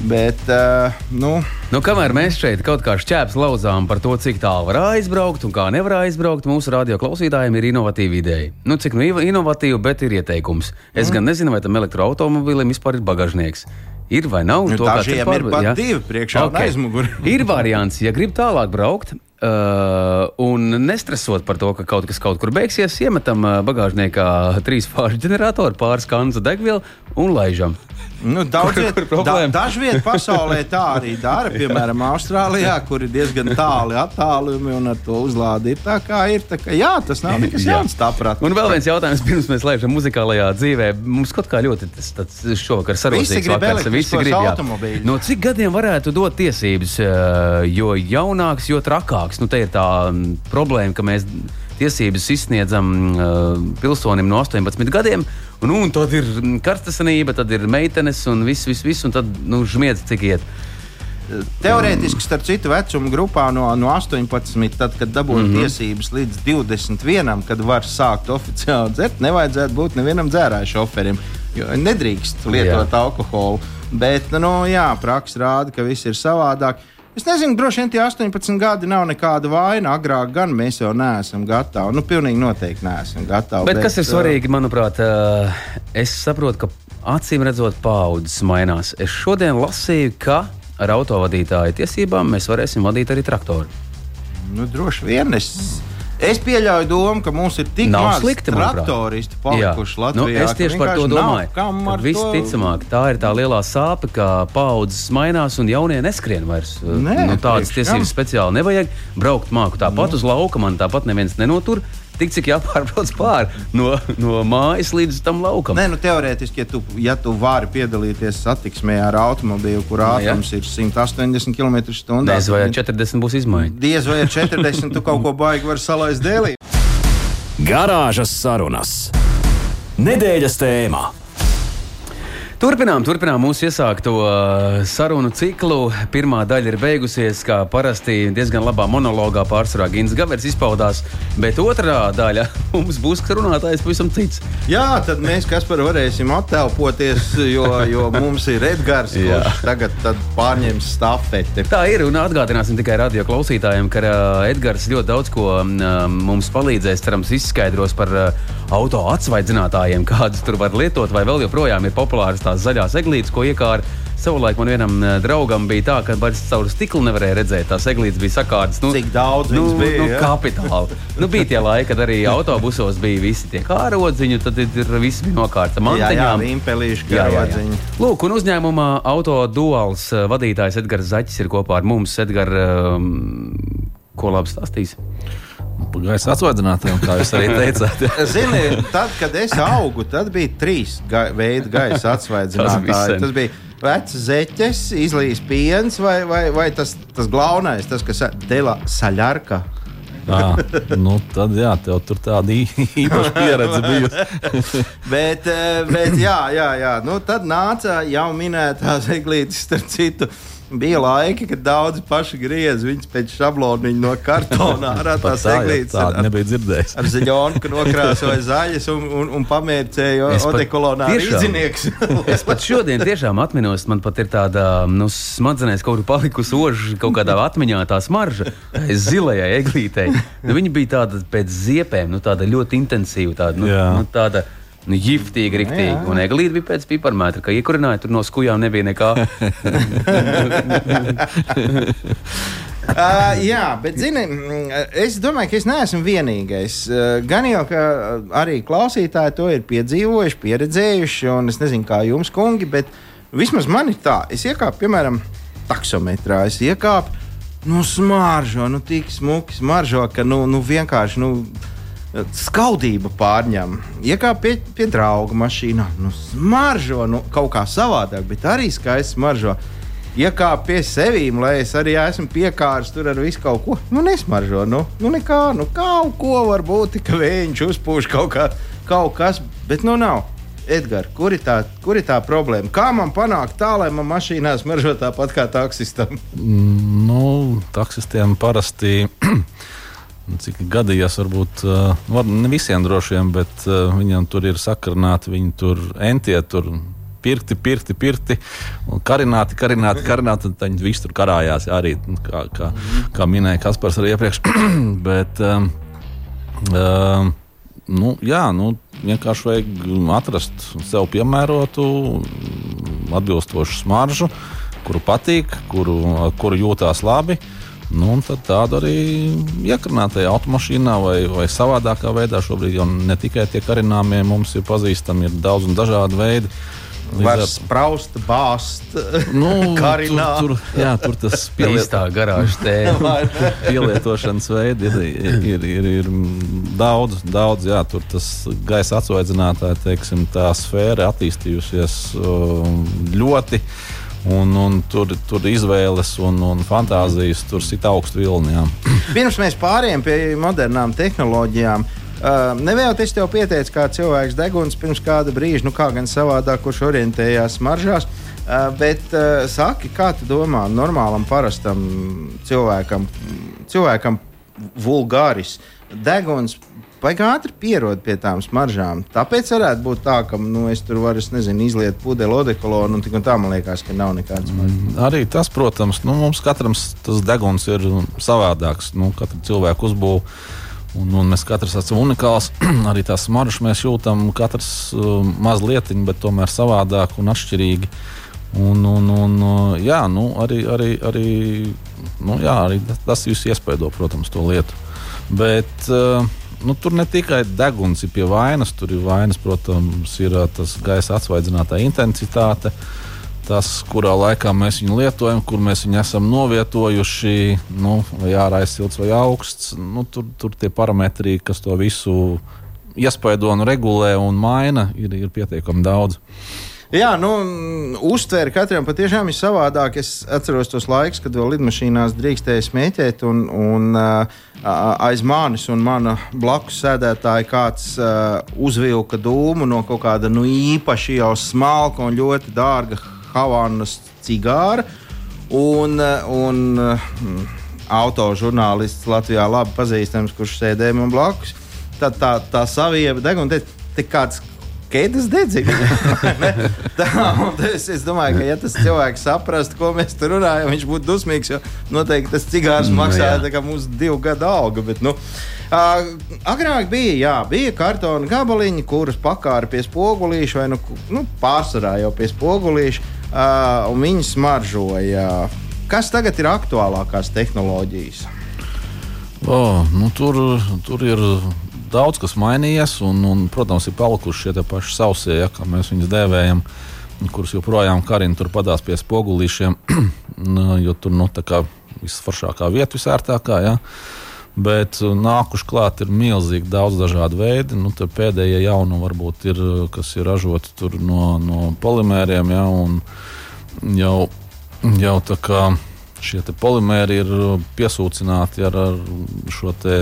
[SPEAKER 3] Bet, uh, nu,
[SPEAKER 2] nu, kamēr mēs šeit kaut kā šķēpes lauzām par to, cik tālu var aizbraukt un kā nevar aizbraukt, mūsu radio klausītājiem ir inovatīva ideja. Nu, cik nu inovatīva, bet ir ieteikums. Es mm. gan nezinu, vai tam elektroautomobilim vispār ir bagāžnieks. Ir vai nav?
[SPEAKER 3] Nu, to, pār... ir pat jā. divi priekšā okay. aizmugurē.
[SPEAKER 2] ir variants, ja grib tālāk braukt. Uh, un nestresot par to, ka kaut kas kaut kur beigsies, iemetam uh, bagāžniekā trīs fāžu ģeneratoru, pāris kanzu degvielu un laižam.
[SPEAKER 3] Nu, daudz viet, da, Dažviet pasaulē tā arī dara. Piemēram, Austrālijā, kur ir diezgan tāli attālumi un ar to uzlādi ir tā, kā ir. Tā kā, jā, tas nav nekas jauns. Tāprat.
[SPEAKER 2] Un vēl viens jautājums, pirms mēs lēšam muzikālajā dzīvē. Mums kaut kā ļoti tas, tas šovakar sarūstīts vakars. Visi grib automobīļu. No cik gadiem varētu dot tiesības, eh, jo jaunāks, jo trakāks? Nu, te ir tā problēma, ka mēs tiesības izsniedzam uh, pilsonim no 18 gadiem. Un, un tad ir karstasanība, tad ir meitenes un viss, viss, viss un tad nu, žmiedz cik iet.
[SPEAKER 3] Teorētiski, starp citu, vecuma grupā no, no 18, tad, kad dabūja mm -hmm. tiesības līdz 21, kad var sākt oficiāli dzert, nevajadzētu būt nevienam dzērāju šoferim. Nedrīkst lietot jā. alkoholu. Bet, nu, jā, praksa rāda, ka viss ir savādāk. Es nezinu, droši vien tie 18 gadi nav nekāda vaina. Agrāk gan mēs jau neesam gatavi. Nu, pilnīgi noteikti neesam gatavi.
[SPEAKER 2] Bet, bet kas ir svarīgi, manuprāt, es saprotu, ka acīm redzot, paudzes mainās. Es šodien lasīju, ka ar autovadītāju tiesībām mēs varēsim vadīt arī traktoru.
[SPEAKER 3] Nu, droši vien es Es pieļauju domu, ka mums ir tik
[SPEAKER 2] nav
[SPEAKER 3] maz
[SPEAKER 2] slikti,
[SPEAKER 3] traktoristi palikuši Jā. Latvijā.
[SPEAKER 2] Nu, es tieši par to domāju. Visticamāk, tā ir tā lielā sāpe, ka paudzes mainās un jaunie neskrien vairs. Nē, nu, tādas tiesības speciāli nevajag. Braukt māku tāpat nu. uz lauka, man tāpat neviens nenotur tik cik jāpārbrauc pāri no, no mājas līdz tam laukam.
[SPEAKER 3] Nē, nu, teorētiski, ja tu, ja tu vari piedalīties satiksmē ar automobīlu, kur nu, ātrums ir 180 km/h,
[SPEAKER 2] diez vai ar 40 būs izmaiņa.
[SPEAKER 3] Diez vai ar 40 tu kaut ko baigi vari salaist dēlī.
[SPEAKER 1] Garāžas sarunas. Nedēļas tēmā.
[SPEAKER 2] Turpinām, turpinām mūsu iesākto uh, sarunu ciklu. Pirmā daļa ir beigusies, kā parasti diezgan labā monologā pārsvarā Gins Gavers izpaudās, bet otrā daļa mums būs runātājs pavisam cits.
[SPEAKER 3] Jā, tad mēs, kas par varēsim attelpoties, jo, jo mums ir Edgars, kurš tagad pārņems stafeti.
[SPEAKER 2] Tā ir, un atgādināsim tikai radio klausītājiem, ka uh, Edgars ļoti daudz ko uh, mums palīdzēs, cerams, izskaidros par uh, auto atsvaidzinātājiem, kādas tur var lietot, vai vēl joprojām ir populāras tās zaļās eglītes, ko iekāra. Savulaik man vienam eh, draugam bija tā, ka vairs caur stiklu nevarēja redzēt. Tās eglītes bija sakārtas.
[SPEAKER 3] Nu, Cik daudz nu, bija?
[SPEAKER 2] Nu, ja? kapitāli. nu, bija tie laiki, kad arī autobusos bija visi tie kārodziņi, tad ir viss bija nokārts ar
[SPEAKER 3] Jā, impelīši kārodziņi.
[SPEAKER 2] Lūk, un uzņēmumā auto duāls eh, vadītājs Edgars Zaķis ir kopā ar mums. Edgars, um, ko labi stāstīs?
[SPEAKER 4] Gaisa atsvaidzinātājiem, kā jūs arī teicāt.
[SPEAKER 3] Zini, tad, kad es augu, tad bija trīs ga veidi gaisa atsvaidzinātāji. Tas bija vecs zeķes, izlīs piens vai, vai, vai tas, tas glaunais, tas, kas deva saļarka.
[SPEAKER 4] À, nu tad, jā, tev tur tāda īpaša pieredze bijusi.
[SPEAKER 3] bet, eh, bet, jā, jā, jā. Nu, tad nāca jau minētās eglītes, starp citu bija laiki, kad daudzi paši griez viņus pēc šabloniņa no kartona ar tās eglītes.
[SPEAKER 4] Tā nebija dzirdējis.
[SPEAKER 3] Ar ziņonu, ka nokrāsoja zaļas un, un, un pamērcēja odekolonā rīdzinieks.
[SPEAKER 2] es pat šodien tiešām atminos, man pat ir tāda, nu, smadzenēs kaut kur palikusi oža, kaut kādā atmiņā tā smarža, zilajai eglītei. Nu, viņa bija tāda pēc ziepēm, nu, tāda ļoti intensīva, tāda, nu, nu, tāda Nu, Jiftīgi, riktīgi. Un eglīte bija pēc piparmētra, ka iekurināja tur no skujām nebija nekā.
[SPEAKER 3] uh, jā, bet zini, es domāju, ka es neesmu vienīgais. Uh, gan jau, ka arī klausītāji to ir piedzīvojuši, pieredzējuši, un es nezinu, kā jums, kungi, bet vismaz man ir tā, es iekāpu, piemēram, taksometrā, es iekāpu, nu, smaržo, nu, tik smuki smaržo, ka, nu, nu vienkārši, nu, skaudība pārņem. Iekāp pie, pie drauga mašīnā, nu, smaržo, nu, kaut kā savādāk, bet arī skaisti smaržo. Iekāp pie sevīm, lai es arī esmu piekārs tur ar visu kaut ko. Nu, nesmaržo, nu, nu nekā, nu, kaut ko var būt, ka viņš uzpūš kaut, kā, kaut kas, bet nu nav. Edgars, kur, ir tā, kur ir tā problēma? Kā man panākt tā, lai man mašīnā smaržo tāpat kā taksistam?
[SPEAKER 4] Mm, nu, taksistiem parasti cik gadījās, varbūt uh, ne visiem droši vien, bet uh, viņiem tur ir sakarnāti, viņi tur entie, tur pirkti, pirkti, pirkti, karināti, karināti, karināti, un viņi visi tur karājās arī, kā, kā, kā minēja Kaspars arī iepriekš. bet, um, um, nu, jā, nu, vienkārši vajag atrast sev piemērotu, atbilstošu smaržu, kuru patīk, kuru, kuru jūtās labi. Uh, Nu, tad tādu arī iekrānātajā automašīnā vai, vai savādākā veidā. Šobrīd jau ne tikai tie karināmie mums ir pazīstami, ir daudz un dažādi veidi.
[SPEAKER 3] Var spraust, bāzt,
[SPEAKER 4] nu, karināt. Tur, tur, jā, tur tas
[SPEAKER 2] pielietā garāžas tēma.
[SPEAKER 4] pielietošanas veidi ir, ir, ir, ir daudz, daudz, jā, tur tas gaisa atsvaidzinātāja, teiksim, tā sfēra attīstījusies um, ļoti. Uh, Un, un tur, tur izvēles un, un fantāzijas tur sit augstu vilni. Jā.
[SPEAKER 3] Pirms mēs pārējām pie modernām tehnoloģijām. Uh, Nevēl es tev pieteicu, kā cilvēks deguns pirms kāda brīža, nu kā gan savādāk, kurš orientējās maržās. Uh, bet uh, saki, kā tu domā, normālam, parastam cilvēkam, cilvēkam vulgāris deguns Baigi ātri pierod pie tām smaržām. Tāpēc varētu būt tā, ka nu, es tur varu, es nezinu, izliet pudeli odekolonu, un tik un tā man liekas, ka nav nekādas smaržas.
[SPEAKER 4] Mm, arī tas, protams, nu, mums katram tas deguns ir savādāks. Nu, Katra cilvēka uzbūve. Un, un mēs katrs esam unikāls. arī tās smaržas mēs jūtam, katrs uh, mazliet, bet tomēr savādāk un atšķirīgi. Un, un, un, uh, jā, nu, arī, arī, arī, nu, jā, arī tas viss iespaido, protams, to lietu. Bet, uh, nu, tur ne tikai deguns ir pie vainas, tur ir vainas, protams, ir tas gaisa atsvaidzinātā intensitāte. Tas, kurā laikā mēs viņu lietojam, kur mēs viņu esam novietojuši, nu, vai ir silts vai augsts. Nu, tur, tur tie parametri, kas to visu iespaido un regulē un maina, ir, ir pietiekami daudz.
[SPEAKER 3] Jā, nu, uztvere katram patiešām ir savādāk. Es atceros tos laikus, kad vēl lidmašīnās drīkstēja smēķēt, un, un aiz manis un mana blakus sēdētāja kāds uzvilka dūmu no kaut kāda nu, īpaši jau smalka un ļoti dārga Havanas cigāra. Un, un uh, autožurnālists Latvijā labi pazīstams, kurš sēdēja man blakus. Tad tā, tā savieba deg un teica, kāds Kēdes dedzina. es, es domāju, ka, ja tas cilvēks saprastu, ko mēs tur runājam, viņš būtu dusmīgs. Jo noteikti tas cigārs nu, maksāja kā mūsu divu gadu alga. Bet, nu, uh, agrāk bija, jā, bija kartona gabaliņi, kurus pakāra pie spogulīša, vai nu, nu, pārsvarā jau pie spogulīša, uh, un viņi smaržoja. Kas tagad ir aktuālākās tehnoloģijas?
[SPEAKER 4] Oh, nu, tur, tur ir daudz kas mainījies, un, un protams, ir palikuši šie paši sausie, ja, kā mēs viņus dēvējam, kurus joprojām karina tur padās pie spogulīšiem, jo tur nu, tā visforšākā vieta, visērtākā. Ja. Bet uh, nākuši klāt ir milzīgi daudz dažādu veidu. Nu, pēdējie jauni varbūt ir, kas ir ražoti no, no polimēriem. Ja, jau, jau tā kā šie polimēri ir piesūcināti ar, ar šo te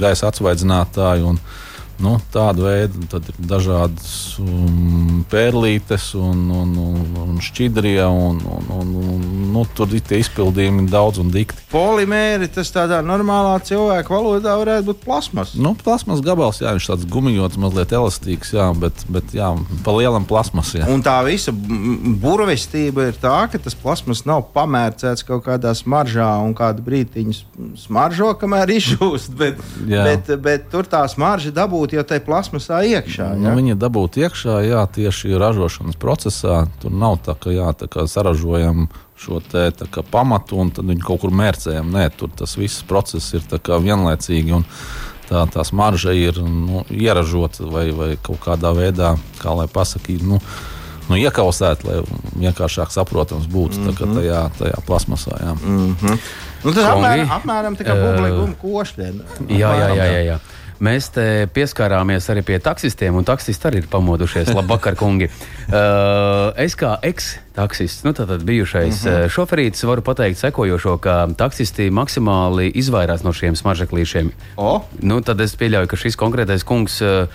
[SPEAKER 4] gaisa atsvaidzinātāju. Un, Nu, tāda veida tad ir dažādas um, pērlītes un, un, un, un šķidrie. Un, un, un, un, nu, tur ir tie izpildījumi daudz un dikti.
[SPEAKER 3] Polimēri tas tādā normālā cilvēka valodā varētu būt plasmas.
[SPEAKER 4] Nu, plasmas gabals, jā, viņš tāds gumijots, mazliet elastīgs, jā, bet, bet jā, pa lielam plasmas. Jā.
[SPEAKER 3] Un tā visa burvestība ir tā, ka tas plasmas nav pamērcēts kaut kādā smaržā un kādu brīdi smaržo, kamēr izžūst. Bet, bet, bet tur tā smarža dabūt dabūti jau tajā plasmasā iekšā.
[SPEAKER 4] Nu,
[SPEAKER 3] Ja?
[SPEAKER 4] viņi ir dabūti iekšā, jā, tieši ražošanas procesā. Tur nav tā, ka jā, tā saražojam šo te, kā pamatu un tad viņu kaut kur mērcējam. Nē, tur tas viss process ir kā vienlaicīgi. Un, Tā, tā smarža ir nu, ieražota vai, vai kaut kādā veidā, kā lai pasakītu, nu, nu, iekausēta, lai vienkāršāk saprotams būtu mm -hmm. tajā, tajā plasmasā. Jā. Mm.
[SPEAKER 3] Nu, tas apmēram, apmēram tā kā buļbuļsaktas košļi.
[SPEAKER 2] Jā, jā, jā, jā, jā. Mēs te pieskārāmies arī pie taksistiem, un taksisti arī ir pamodušies. Labvakar, kungi! Uh, es kā eks-taksists, nu, tātad bijušais uh -huh. šoferītis, varu pateikt sekojošo, ka taksisti maksimāli izvairās no šiem smaržeklīšiem.
[SPEAKER 3] O?
[SPEAKER 2] Nu, tad es pieļauju, ka šis konkrētais kungs. Uh,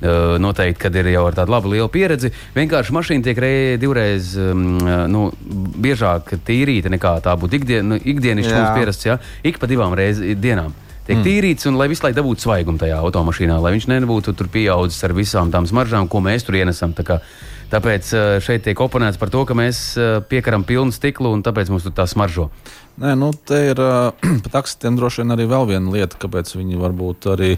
[SPEAKER 2] Uh, noteikti, kad ir jau ar tādu labu lielu pieredzi, vienkārši mašīna tiek rei, divreiz um, uh, nu, biežāk tīrīta nekā tā būtu ikdien, nu, ikdienišķi mums pierasts. Ja? Ik pa divām reizēm dienām tiek mm. tīrīts, un lai visu laiku dabūtu svaigumu tajā automašīnā, lai viņš nebūtu tur pieaudzis ar visām tām smaržām, ko mēs tur ienesam. Tā kā, tāpēc uh, šeit tiek oponēts par to, ka mēs uh, piekaram pilnu stiklu, un tāpēc mums tur tā smaržo.
[SPEAKER 4] Nē, nu, te ir uh, par taksistiem droši vien arī vēl viena lieta, kāpēc viņi varbūt arī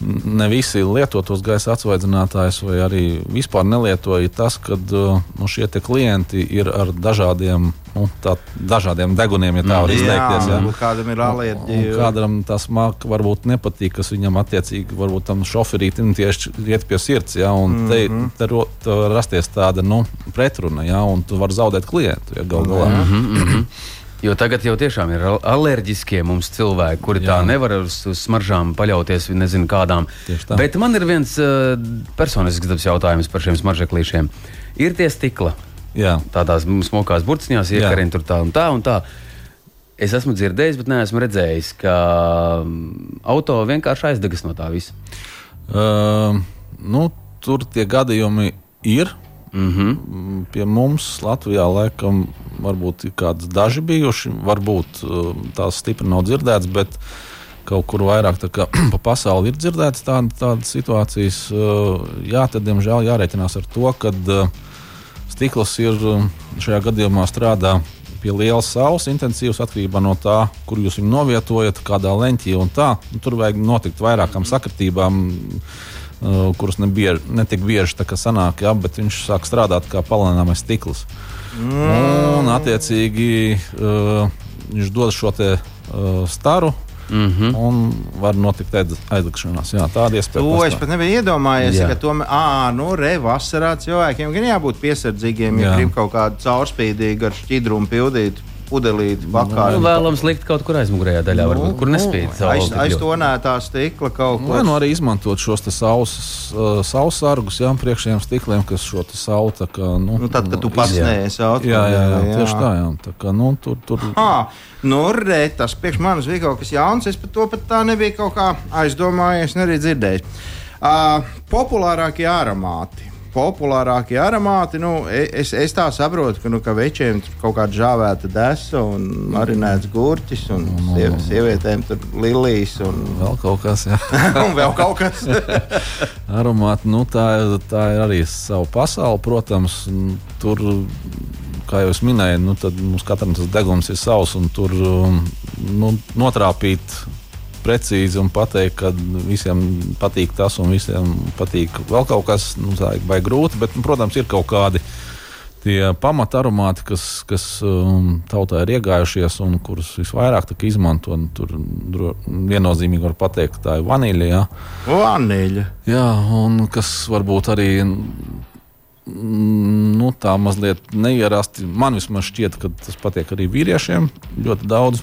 [SPEAKER 4] ne visi lieto tos gaisa atsvaidzinātājus, vai arī vispār nelietoja tas, ka uh, nu, šie te klienti ir ar dažādiem, nu, tā, dažādiem deguniem, ja tā var izteikties.
[SPEAKER 3] Jā,
[SPEAKER 4] jā.
[SPEAKER 3] varbūt kādam ir alerģija.
[SPEAKER 4] Kādam tas māk, varbūt nepatīk, kas viņam attiecīgi, varbūt tam šoferītam tieši iet pie sirds. Ja, un mm -hmm. te, te, ro- te var rasties tāda nu, pretruna, ja, un tu vari zaudēt klientu. Ja, gal galā.
[SPEAKER 2] Mhm. Jo tagad jau tiešām ir al- alerģiskie mums cilvēki, kuri Jā. tā nevar uz, uz smaržām paļauties, nezinu kādām. Bet man ir viens uh, personisks dabas jautājums par šiem smaržeklīšiem. Ir tie stikla,
[SPEAKER 4] Jā.
[SPEAKER 2] tādās smokās burciņās, iekarina tur tā un tā un tā. Es esmu dzirdējis, bet neesmu redzējis, ka auto vienkārši aizdegas no tā visa.
[SPEAKER 4] Uh, nu, tur tie gadījumi ir.
[SPEAKER 2] Mm -hmm.
[SPEAKER 4] Mm, Pie mums Latvijā laikam varbūt ir kādi daži bijuši. Varbūt uh, tās stipri nav dzirdētas, bet kaut kur vairāk kā, pa pasauli ir dzirdētas tāda, tādas situācijas. Uh, Jā, tad diemžēl jārēķinās ar to, ka uh, stikls ir šajā gadījumā strādā pie lielas saules intensīvas atkarībā no tā, kur jūs viņu novietojat, kādā leņķī un tā. Nu, tur vajag notikt vairākām sakritībām. Uh, kuras nebieži, netik bieži sanāk, jā, bet viņš sāk strādāt kā palēnāmais stikls. Mm. Un, attiecīgi, uh, viņš dod šo te, uh, staru. Mm -hmm. Un var notikt aiz- aizlikšanās. Jā, tāda iespēja.
[SPEAKER 3] To es
[SPEAKER 4] pastāv.
[SPEAKER 3] pat nebiju iedomājies,
[SPEAKER 2] Jā.
[SPEAKER 3] ka tomēr, ah, nu, re, vasarā cilvēkiem gan jābūt piesardzīgiem, ja
[SPEAKER 4] Jā.
[SPEAKER 3] grib kaut kādu caurspīdīgu ar šķidrumu pildīt pudelīti vakarā.
[SPEAKER 2] Nu, vēlams likt kaut kur aizmugurējā daļā, varbūt, kur nespīd. saule
[SPEAKER 3] Aiz,
[SPEAKER 2] tik
[SPEAKER 3] aiz
[SPEAKER 2] ļoti.
[SPEAKER 3] to nētā stikla kaut ko.
[SPEAKER 4] nu arī izmantot šos saules uh, saussargus, jā, priekšējiem stikliem, kas šo te sauli tā kā. Nu,
[SPEAKER 3] Nu, tad, kad tu
[SPEAKER 4] iz-
[SPEAKER 3] pats
[SPEAKER 2] jā.
[SPEAKER 3] neesi auto.
[SPEAKER 4] Jā, jā, jā, tieši tā. Jā. tā kā, nu, tur, tur,
[SPEAKER 3] Ah, nu, re, tas priekš manis bija kaut kas jauns. Es par to pat tā nebiju kaut kā aizdomājies, ne arī dzirdējis. Uh, populārākie aromāti. Populārākie aromāti, nu, e- es, es tā saprotu, ka, nu, ka večiem tur kaut kāda žāvēta desa un marinēts gurķis, un siev, sievietēm tur lilijas un,
[SPEAKER 4] vēl kaut kas, jā.
[SPEAKER 3] un vēl kaut kas.
[SPEAKER 4] Aromāti, nu, tā, tā ir arī sava pasaule, protams. Tur, kā jau es minēju, nu, tad mums katram tas deguns ir savs, un tur um, nu, notrāpīt precīzi un pateikt, ka visiem patīk tas, un visiem patīk vēl kaut kas, nu, tā ir vai grūti, bet, nu, protams, ir kaut kādi. Tie pamataromāti, kas, kas um, tautā ir iegājušies un kurus visvairāk izmanto, tur viennozīmīgi var pateikt, ka tā ir vaniļa. Jā.
[SPEAKER 3] Vaniļa.
[SPEAKER 4] Jā, un kas varbūt arī nu, tā mazliet neierasti. Man vismaz šķiet, ka tas patiek arī vīriešiem ļoti daudz.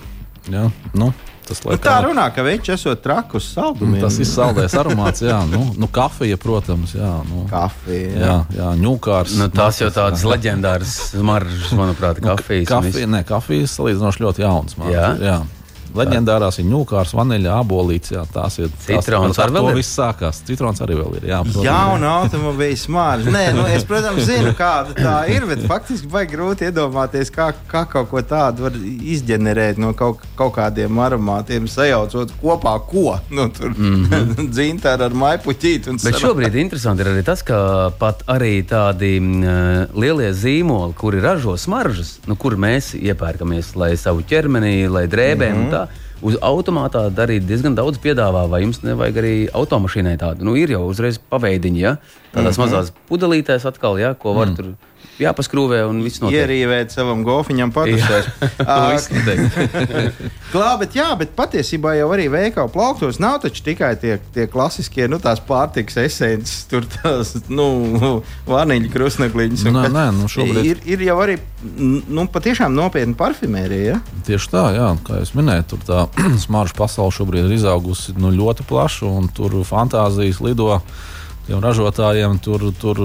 [SPEAKER 4] Jā, nu, tas,
[SPEAKER 3] Nu, tā runā, ka viņš esot trakus saldumiem.
[SPEAKER 4] tas ir saldējs aromāts, jā, nu, nu kafija, protams, jā, nu,
[SPEAKER 3] kafija.
[SPEAKER 4] jā, jā ņūkārs.
[SPEAKER 2] Nu, tās jau tādas leģendāras smaržas, manuprāt, kafijas. un
[SPEAKER 4] Kafija, ne, kafija ir salīdzinoši ļoti jauns. Man,
[SPEAKER 2] Jā?
[SPEAKER 4] jā. Leģendārās ir ņūkārs, vaniļa, abolīts. Jā, tās ir tās,
[SPEAKER 2] Citrons
[SPEAKER 4] ar to viss sākās. Citrons arī vēl ir. Jā, protams.
[SPEAKER 3] Jauna automobīļa smāra. Nē, nu, es, protams, zinu, kāda tā ir, bet faktiski vai grūti iedomāties, kā, kā kaut ko tādu var izģenerēt no kaut, kaut kādiem aromātiem, sajaucot kopā ko. Nu, tur mm -hmm. dzintara ar maipuķīti. un
[SPEAKER 2] Bet
[SPEAKER 3] sanāk-
[SPEAKER 2] šobrīd interesanti ir arī tas, ka pat arī tādi mm, lielie zīmoli, kuri ražo smaržas, nu, kur mēs iepērkamies, lai savu ķermeni, lai drēbēm, mm -hmm. tā, uz automātā darīt diezgan daudz piedāvā, vai jums nevajag arī automašīnai tādu? Nu, ir jau uzreiz paveidiņi, ja? tādās mm -hmm. mazās pudelītēs atkal, ja? ko var mm. tur jāpaskrūvē un viss notiek.
[SPEAKER 3] Ierīvēt savam golfiņam patusēs. Klā, bet jā, bet patiesībā jau arī veikalu plauktos nav taču tikai tie, tie klasiskie, nu tās pārtiks esences, tur tās, nu, vaniļu krusnegliņas.
[SPEAKER 4] Nē, nē, nu šobrīd.
[SPEAKER 3] Ir, ir jau arī, nu, patiešām nopietna parfimērija, ja?
[SPEAKER 4] Tieši tā, jā, kā jūs minējat, tur tā smaržu pasaule šobrīd ir izaugusi nu, ļoti plaši un tur fantāzijas lido tiem ražotājiem tur, tur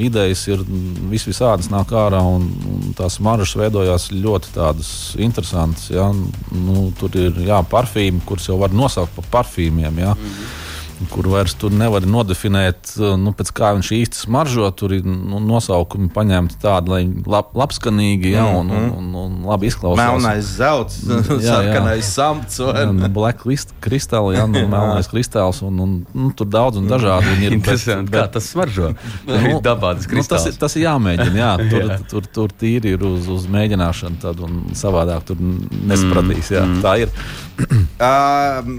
[SPEAKER 4] idejas ir vis visādas nāk ārā, un, un tās maržas veidojās ļoti tādas interesantas. Ja? Nu, tur ir jā, parfīmi, kurus jau var nosaukt par parfīmiem. Ja? Mm -hmm kur vairs tur nevar nodefinēt, uh, nu, kā viņš īsti smaržo. Tur ir nu, nosaukumi paņemti tādi, lai lab, labskanīgi ja, un, un, un, un labi izklausās.
[SPEAKER 3] Melnais zelts, sarkanais samts.
[SPEAKER 4] Jā, nu, black kristāli, ja, nu, melnais kristāls un, un nu, tur daudz un dažādi.
[SPEAKER 2] Ir, bet, bet, kā tas smaržo? Nu, dabā tas kristāls. Nu,
[SPEAKER 4] tas, tas ir jāmēģina, jā. Tur, jā. tur, tur tīri ir uz, uz mēģināšanu tad un savādāk tur nesapratīs, jā. Mm. Tā ir.
[SPEAKER 3] uh,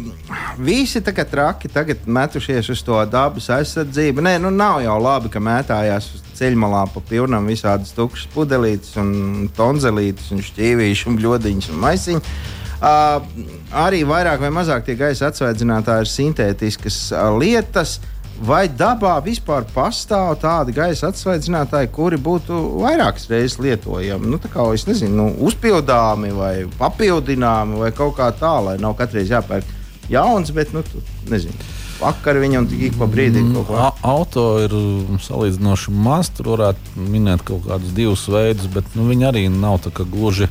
[SPEAKER 3] visi tagad traki tagad metušies uz to dabas aizsardzību. Nē, nu nav jau labi, ka mētājās uz ceļmalā pa pilnam visādas tukšas pudelītes, un tonzelītes, un šķīvīšus, un bļodiņus un maisiņus. Uh, arī vairāk vai mazāk tie gaisa atsvaidzinātāji ir sintētiskas uh, lietas. Vai dabā vispār pastāv tādi gaisa atsvaidzinātāji, kuri būtu vairākas reizes lietojami? Nu, kā, nezinu, nu, uzpildāmi vai papildināmi vai kaut kā tā, lai nav katru reizi jāpērk jauns, bet nu, tu, nezinu vakar viņam ik pa brīdim kaut
[SPEAKER 4] ko. Auto ir salīdzinoši maz, tur varētu minēt kaut kādus divus veidus, bet nu, viņi arī nav tā kā gluži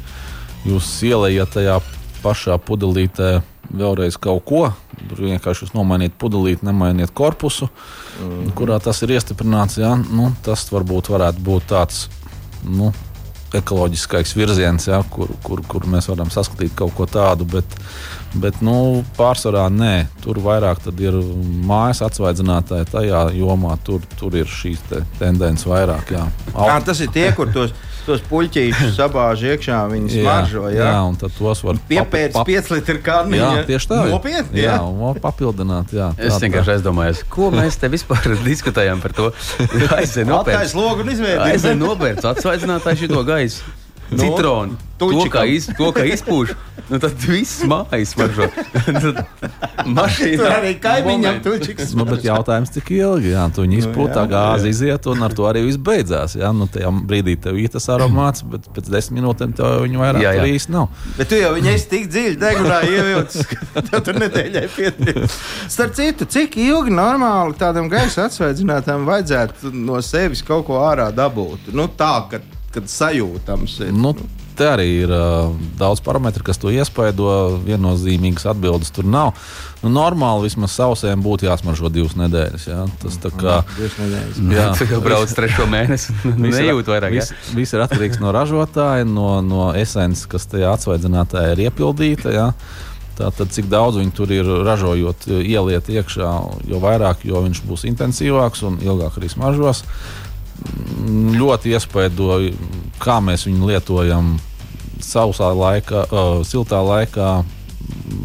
[SPEAKER 4] jūs ielējat tajā pašā pudelītē vēlreiz kaut ko. Tur vienkārši jūs nomainiet pudelīti, nemainiet korpusu, mm kurā tas ir iestiprināts. Ja? Nu, tas varbūt varētu būt tāds. Nu, ekoloģiskais virziens, ja, kur, kur, kur mēs varam saskatīt kaut ko tādu. Bet, Bet nu, pārsvarā nē, tur vairāk ir mājas atsvaidzinātāji tajā jomā. Tur, tur ir šīs te tendences vairāk. Jā.
[SPEAKER 3] Jā, tas ir tie, kur tos, tos puķīšus sabāž iekšā, viņi smaržo. Jā,
[SPEAKER 4] jā un tad tos var
[SPEAKER 3] piepērst pap... 5 litru kārniņu. Jā,
[SPEAKER 4] tieši tā.
[SPEAKER 3] Nopietni.
[SPEAKER 4] Jā, jā papildināt. Jā,
[SPEAKER 2] es vienkārši aizdomājos, ko mēs te vispār diskutējam par to.
[SPEAKER 3] Aizsien nopērts.
[SPEAKER 2] Aizsien nopērts atsvaidzinātāju šito gaisu. Nu, Citronu. To kā, iz, to, kā izpūš, nu tad viss mājas smaržo.
[SPEAKER 3] Mašīna tur arī kaimiņam tučiks.
[SPEAKER 4] Nu, bet jautājums, cik ilgi, jā, tu viņi nu, izpūt, tā gāze iziet, un ar to arī viss beidzās. Jā, nu tajā brīdī tev ir tas aromāts, bet pēc desmit minūtēm tev viņa vairāk jā, jā. īsti nav.
[SPEAKER 3] Bet tu jau viņai tik dziļi degunā ievilcis, ka tev tur nedēļai pietiek. Starp citu, cik ilgi normāli tādam gaisa atsvaidzinātājam vajadzētu no sevis kaut ko ārā dabūt? Nu tā, ka kad sajūtams ir.
[SPEAKER 4] Nu, te arī ir uh, daudz parametru, kas to iespaido. Viennozīmīgas atbildes tur nav. Nu, normāli vismaz sausēm būtu jāsmaržo divas nedēļas. Jā. Tas tā kā
[SPEAKER 3] divas nedēļas.
[SPEAKER 2] Jā, tas jau brauc trešo mēnesi. Nejūt vairāk.
[SPEAKER 4] Viss, viss ir atkarīgs no ražotāja, no, no esences, kas tajā atsvaidzinātājā ir iepildīta. Jā. Tātad, cik daudz viņi tur ir ražojot, ieliet iekšā, jo vairāk, jo viņš būs intensīvāks un ilgāk arī smaržos. Ļoti iespaidoja, kā mēs viņu lietojam sausā laikā, uh, siltā laikā,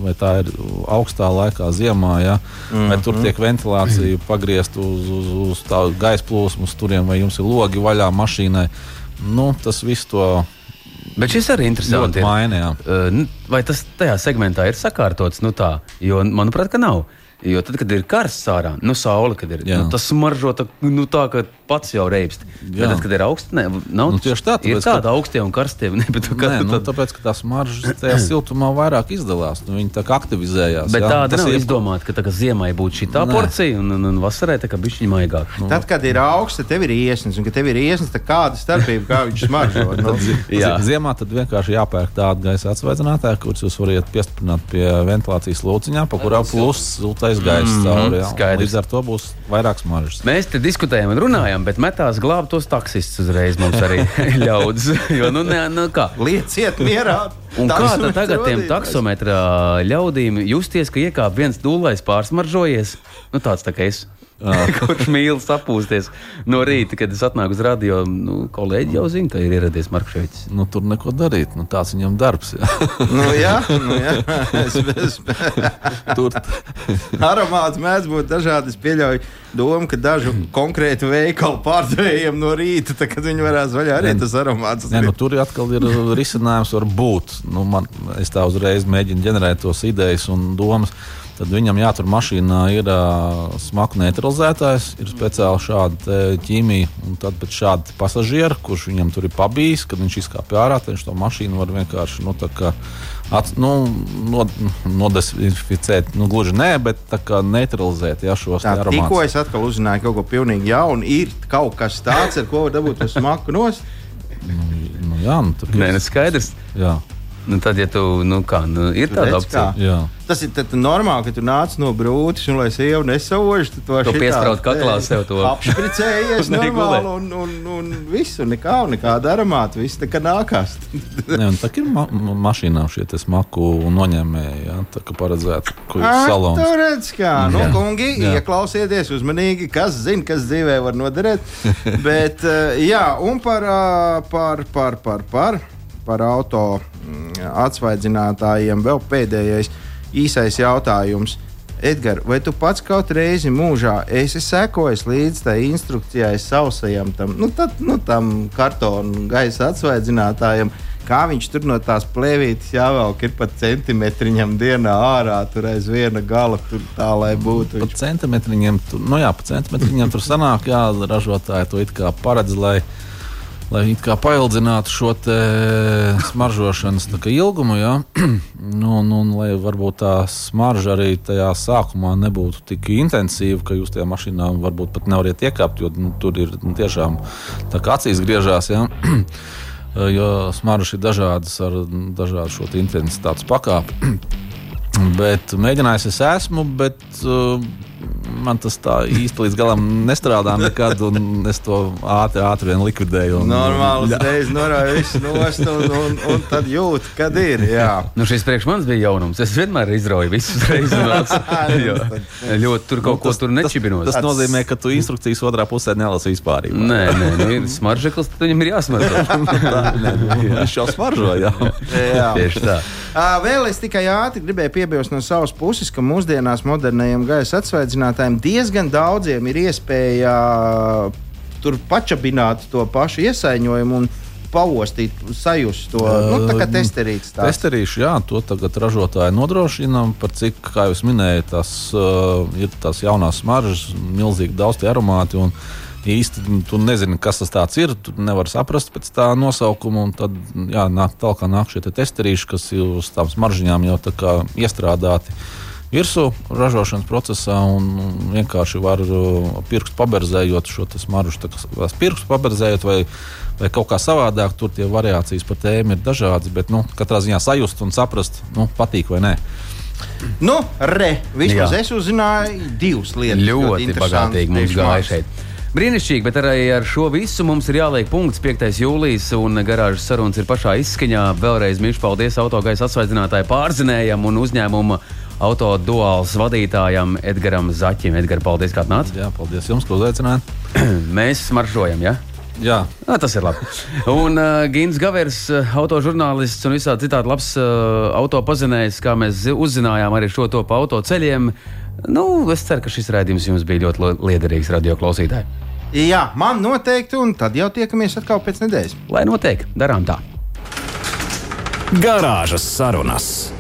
[SPEAKER 4] vai tā ir augstā laikā, ziemā, ja? mm -hmm. vai tur mhm. tiek ventilācija pagriezta uz, uz, uz tādu gaisa plūsmu, turiem, vai jums ir logi vaļā mašīnai. Nu, tas viss to.
[SPEAKER 2] Bet šis arī interesanti.
[SPEAKER 4] Maina,
[SPEAKER 2] vai tas tajā segmentā ir sakārtots? Nu tā, jo, manuprāt, ka nav. Jo tad, kad ir karsts ārā, nu, saule, kad ir, jā. nu, tas smaržo tā, nu, tā, ka pats jau reibst. Tad, kad ir augsts, ne, nav
[SPEAKER 4] nu, tieši tā, tāpēc,
[SPEAKER 2] ir tāda ka... augstie un karstie. Ne, bet,
[SPEAKER 4] nē, tad... nu, tāpēc, ka tās smaržas tajā siltumā vairāk izdalās. Nu, viņi tā kā aktivizējās.
[SPEAKER 2] Bet jā, tāda nav iep... izdomāta, ka tā, ziemai būtu šī tā porcija un, un, un vasarai tā kā bišķiņa maigāk.
[SPEAKER 3] Nu. Tad, kad ir augsts, tev ir iesnas, un kad tev ir iesnas, tad kāda starpība, kā viņš smaržo?
[SPEAKER 4] nu. jā. Ziemā tad vienkārši jāpērk tāda gaisa atsvaidzinātāja, kurus jūs varat piestiprināt pie ventilācijas lūciņā, pa kurā plus siltais gaiss mm -hmm. cauri. Līdz ar to būs vairāk smaržas.
[SPEAKER 2] Mēs te diskutējam un runājam, bet metās glābt tos taksistus uzreiz mums arī ļaudis. Jo, nu, ne, nu, kā?
[SPEAKER 3] Lieciet mierā!
[SPEAKER 2] Un kā tad tagad tiem taksometra ļaudīm justies, ka iekāp viens dūlais pārsmaržojies? Nu, tāds tā kā es. kurš mīl sapūsties no rīta, kad es atnāku uz radio. Nu, kolēģi jau zina, ka ir ieradies Marks Šveits.
[SPEAKER 4] Nu, tur neko darīt. Nu, tāds viņam darbs. Jā.
[SPEAKER 3] nu, jā, nu, jā. Es, es,
[SPEAKER 4] tur
[SPEAKER 3] aromāts mēdz būt dažādi. Es pieļauju domu, ka dažu konkrētu veikalu pārdevējiem no rīta, tad, kad viņi varēs vaļā arī tas aromāts.
[SPEAKER 4] Nē, nu, tur atkal ir risinājums, var būt. Nu, man, es tā uzreiz mēģinu ģenerēt tos idejas un domas. Tad viņam jātur mašīnā ir uh, smagu neutralizētājs, ir speciāli šāda ķīmija. Un tad pēc šāda pasažiera, kurš viņam tur ir pabijis, kad viņš izkāpa ārā, viņš to mašīnu var vienkārši nu, at, nu, nod, nodesinficēt. Nu, gluži nē, bet neutralizēt ja, šos
[SPEAKER 3] aromātus. Tikko es atkal uzzināju kaut ko pilnīgi jaunu, ir kaut kas tāds, ar ko var dabūt to smaku nost.
[SPEAKER 4] Nu, nu, jā, nu,
[SPEAKER 2] tā, Nē, nu skaidrs.
[SPEAKER 4] Jā.
[SPEAKER 2] Nu, tad, ja tu, nu, kā, nu, ir tāda opcija,
[SPEAKER 3] tas ir tad, normāli, ka tu nāc no brūces, un lai sieva nesauž,
[SPEAKER 2] tad to piesprāst kaklā sev to
[SPEAKER 3] apšpricējies normāli, un, un, un, un visu, nekā, nekā darāmāt, viss tā kā nākās.
[SPEAKER 4] ne, tā ir ma mašīnā šie smaku noņēmēji, ja, tā kā paredzēts, kur ir salons.
[SPEAKER 3] Tur redz, kā, nu, jā. kungi, jā. ieklausieties uzmanīgi, kas zina, kas dzīvē var noderēt, bet, eh, jā, un par, eh, par, par, par, par, par auto Mm, atsvaidzinātājiem vēl pēdējais īsais jautājums. Edgars, vai tu pats kaut reizi mūžā esi sekojis līdz tai instrukcijai sausajam, tam, nu, tad, nu, tam kartonu gaisa atsvaidzinātājam? Kā viņš tur no tās plēvītes jāvelk, ir pat centimetriņam dienā ārā, tur aiz viena gala, tur tā lai būtu.
[SPEAKER 4] Viņš... Pa centimetriņam, tur, nu jā, pa centimetriņam tur sanāk, jā, ražotāji to it kā paredz, lai lai paildzinātu šo smaržošanas ilgumu. Ja? nu, nu, lai varbūt tā smarža arī tajā sākumā nebūtu tik intensīva, ka jūs tajā mašīnā varbūt pat nevarat iekāpt, jo nu, tur ir nu, tiešām tā kā acīs griežās. Ja? jo smaržas ir dažādas ar dažādu šo intensitātes pakāpi. bet mēģinājis es esmu, bet uh, man tas tā īsti līdz galam nestrādā nekad, un es to ātri, ātri vien likvidēju. Un,
[SPEAKER 3] Normāli uzreiz norāju visu nost, un, un, un tad jūt, kad ir. Jā.
[SPEAKER 2] Nu, šis priekš manis bija jaunums. Es vienmēr izrauju visus reizes. ļoti tur kaut nu, ko tur nečibinos.
[SPEAKER 4] Tas, tas nozīmē, ka tu instrukcijas otrā pusē nelasi vispār.
[SPEAKER 2] Nē, nē, nu, ir smaržeklis, tad viņam ir jāsmaržo.
[SPEAKER 4] Viņš jau smaržo, jā.
[SPEAKER 3] jā. Tieši tā. Vēl es tikai ātri gribēju piebilst no savas puses, ka mūsdienās modernajiem gaisa atsvaidzinātājiem diezgan daudziem ir iespēja tur pačabināt to pašu iesaiņojumu. Pavostīt, sajust to nu, tā kā testerīts.
[SPEAKER 4] Testerīšu, jā, to tagad ražotāji nodrošina. Par cik, kā jūs minējāt, tas uh, ir tās jaunās smaržas, milzīgi daudz tie aromāti. Un, īsti tu nezini, kas tas ir. Tu nevari saprast pēc tā nosaukuma. Tad jā, nāk tālāk nāk šie te testerīši, kas ir uz tām smaržģījām jau iestrādāti virsū ražošanas procesā un vienkārši var uh, pirkstu paberzējot šo smaržu. Pirkstu paberzējot vai, vai kaut kā savādāk, tur tie variācijas par tēmu ir dažādas, bet nu, katrā ziņā sajust un saprast, nu, patīk vai nē.
[SPEAKER 3] Nu, re, vismaz Jā. es uzzināju divas lietas.
[SPEAKER 2] Ļoti, ļoti bagātīgi mums gāja šeit. Brīnišķīgi, bet arī ar šo visu mums ir jāliek punkts 5. jūlijas, un garāžas sarunas ir pašā izskaņā. Vēlreiz mīļš paldies autogaisa atsvaidzinātāju pārzinējam un uzņēmumu autoduāls vadītājam Edgaram Zaķim. Edgars, paldies, ka atnācāt.
[SPEAKER 4] Jā, paldies jums, ka uzaicinājāt.
[SPEAKER 2] Mēs maršojam, ja?
[SPEAKER 4] Jā,
[SPEAKER 2] Nā, tas ir labi. Un uh, Gins Gavers, uh, autožurnālists un visādi citādi labs uh, autopazinējs, kā mēs uzzinājām arī šo to pa autoceļiem. Nu, es ceru, ka šis raidījums jums bija ļoti liederīgs radio klausītāji.
[SPEAKER 3] Jā, man noteikti, un tad jau tiekamies atkal pēc nedēļas.
[SPEAKER 2] Lai notiek, darām tā.
[SPEAKER 1] Garāžas sarunas.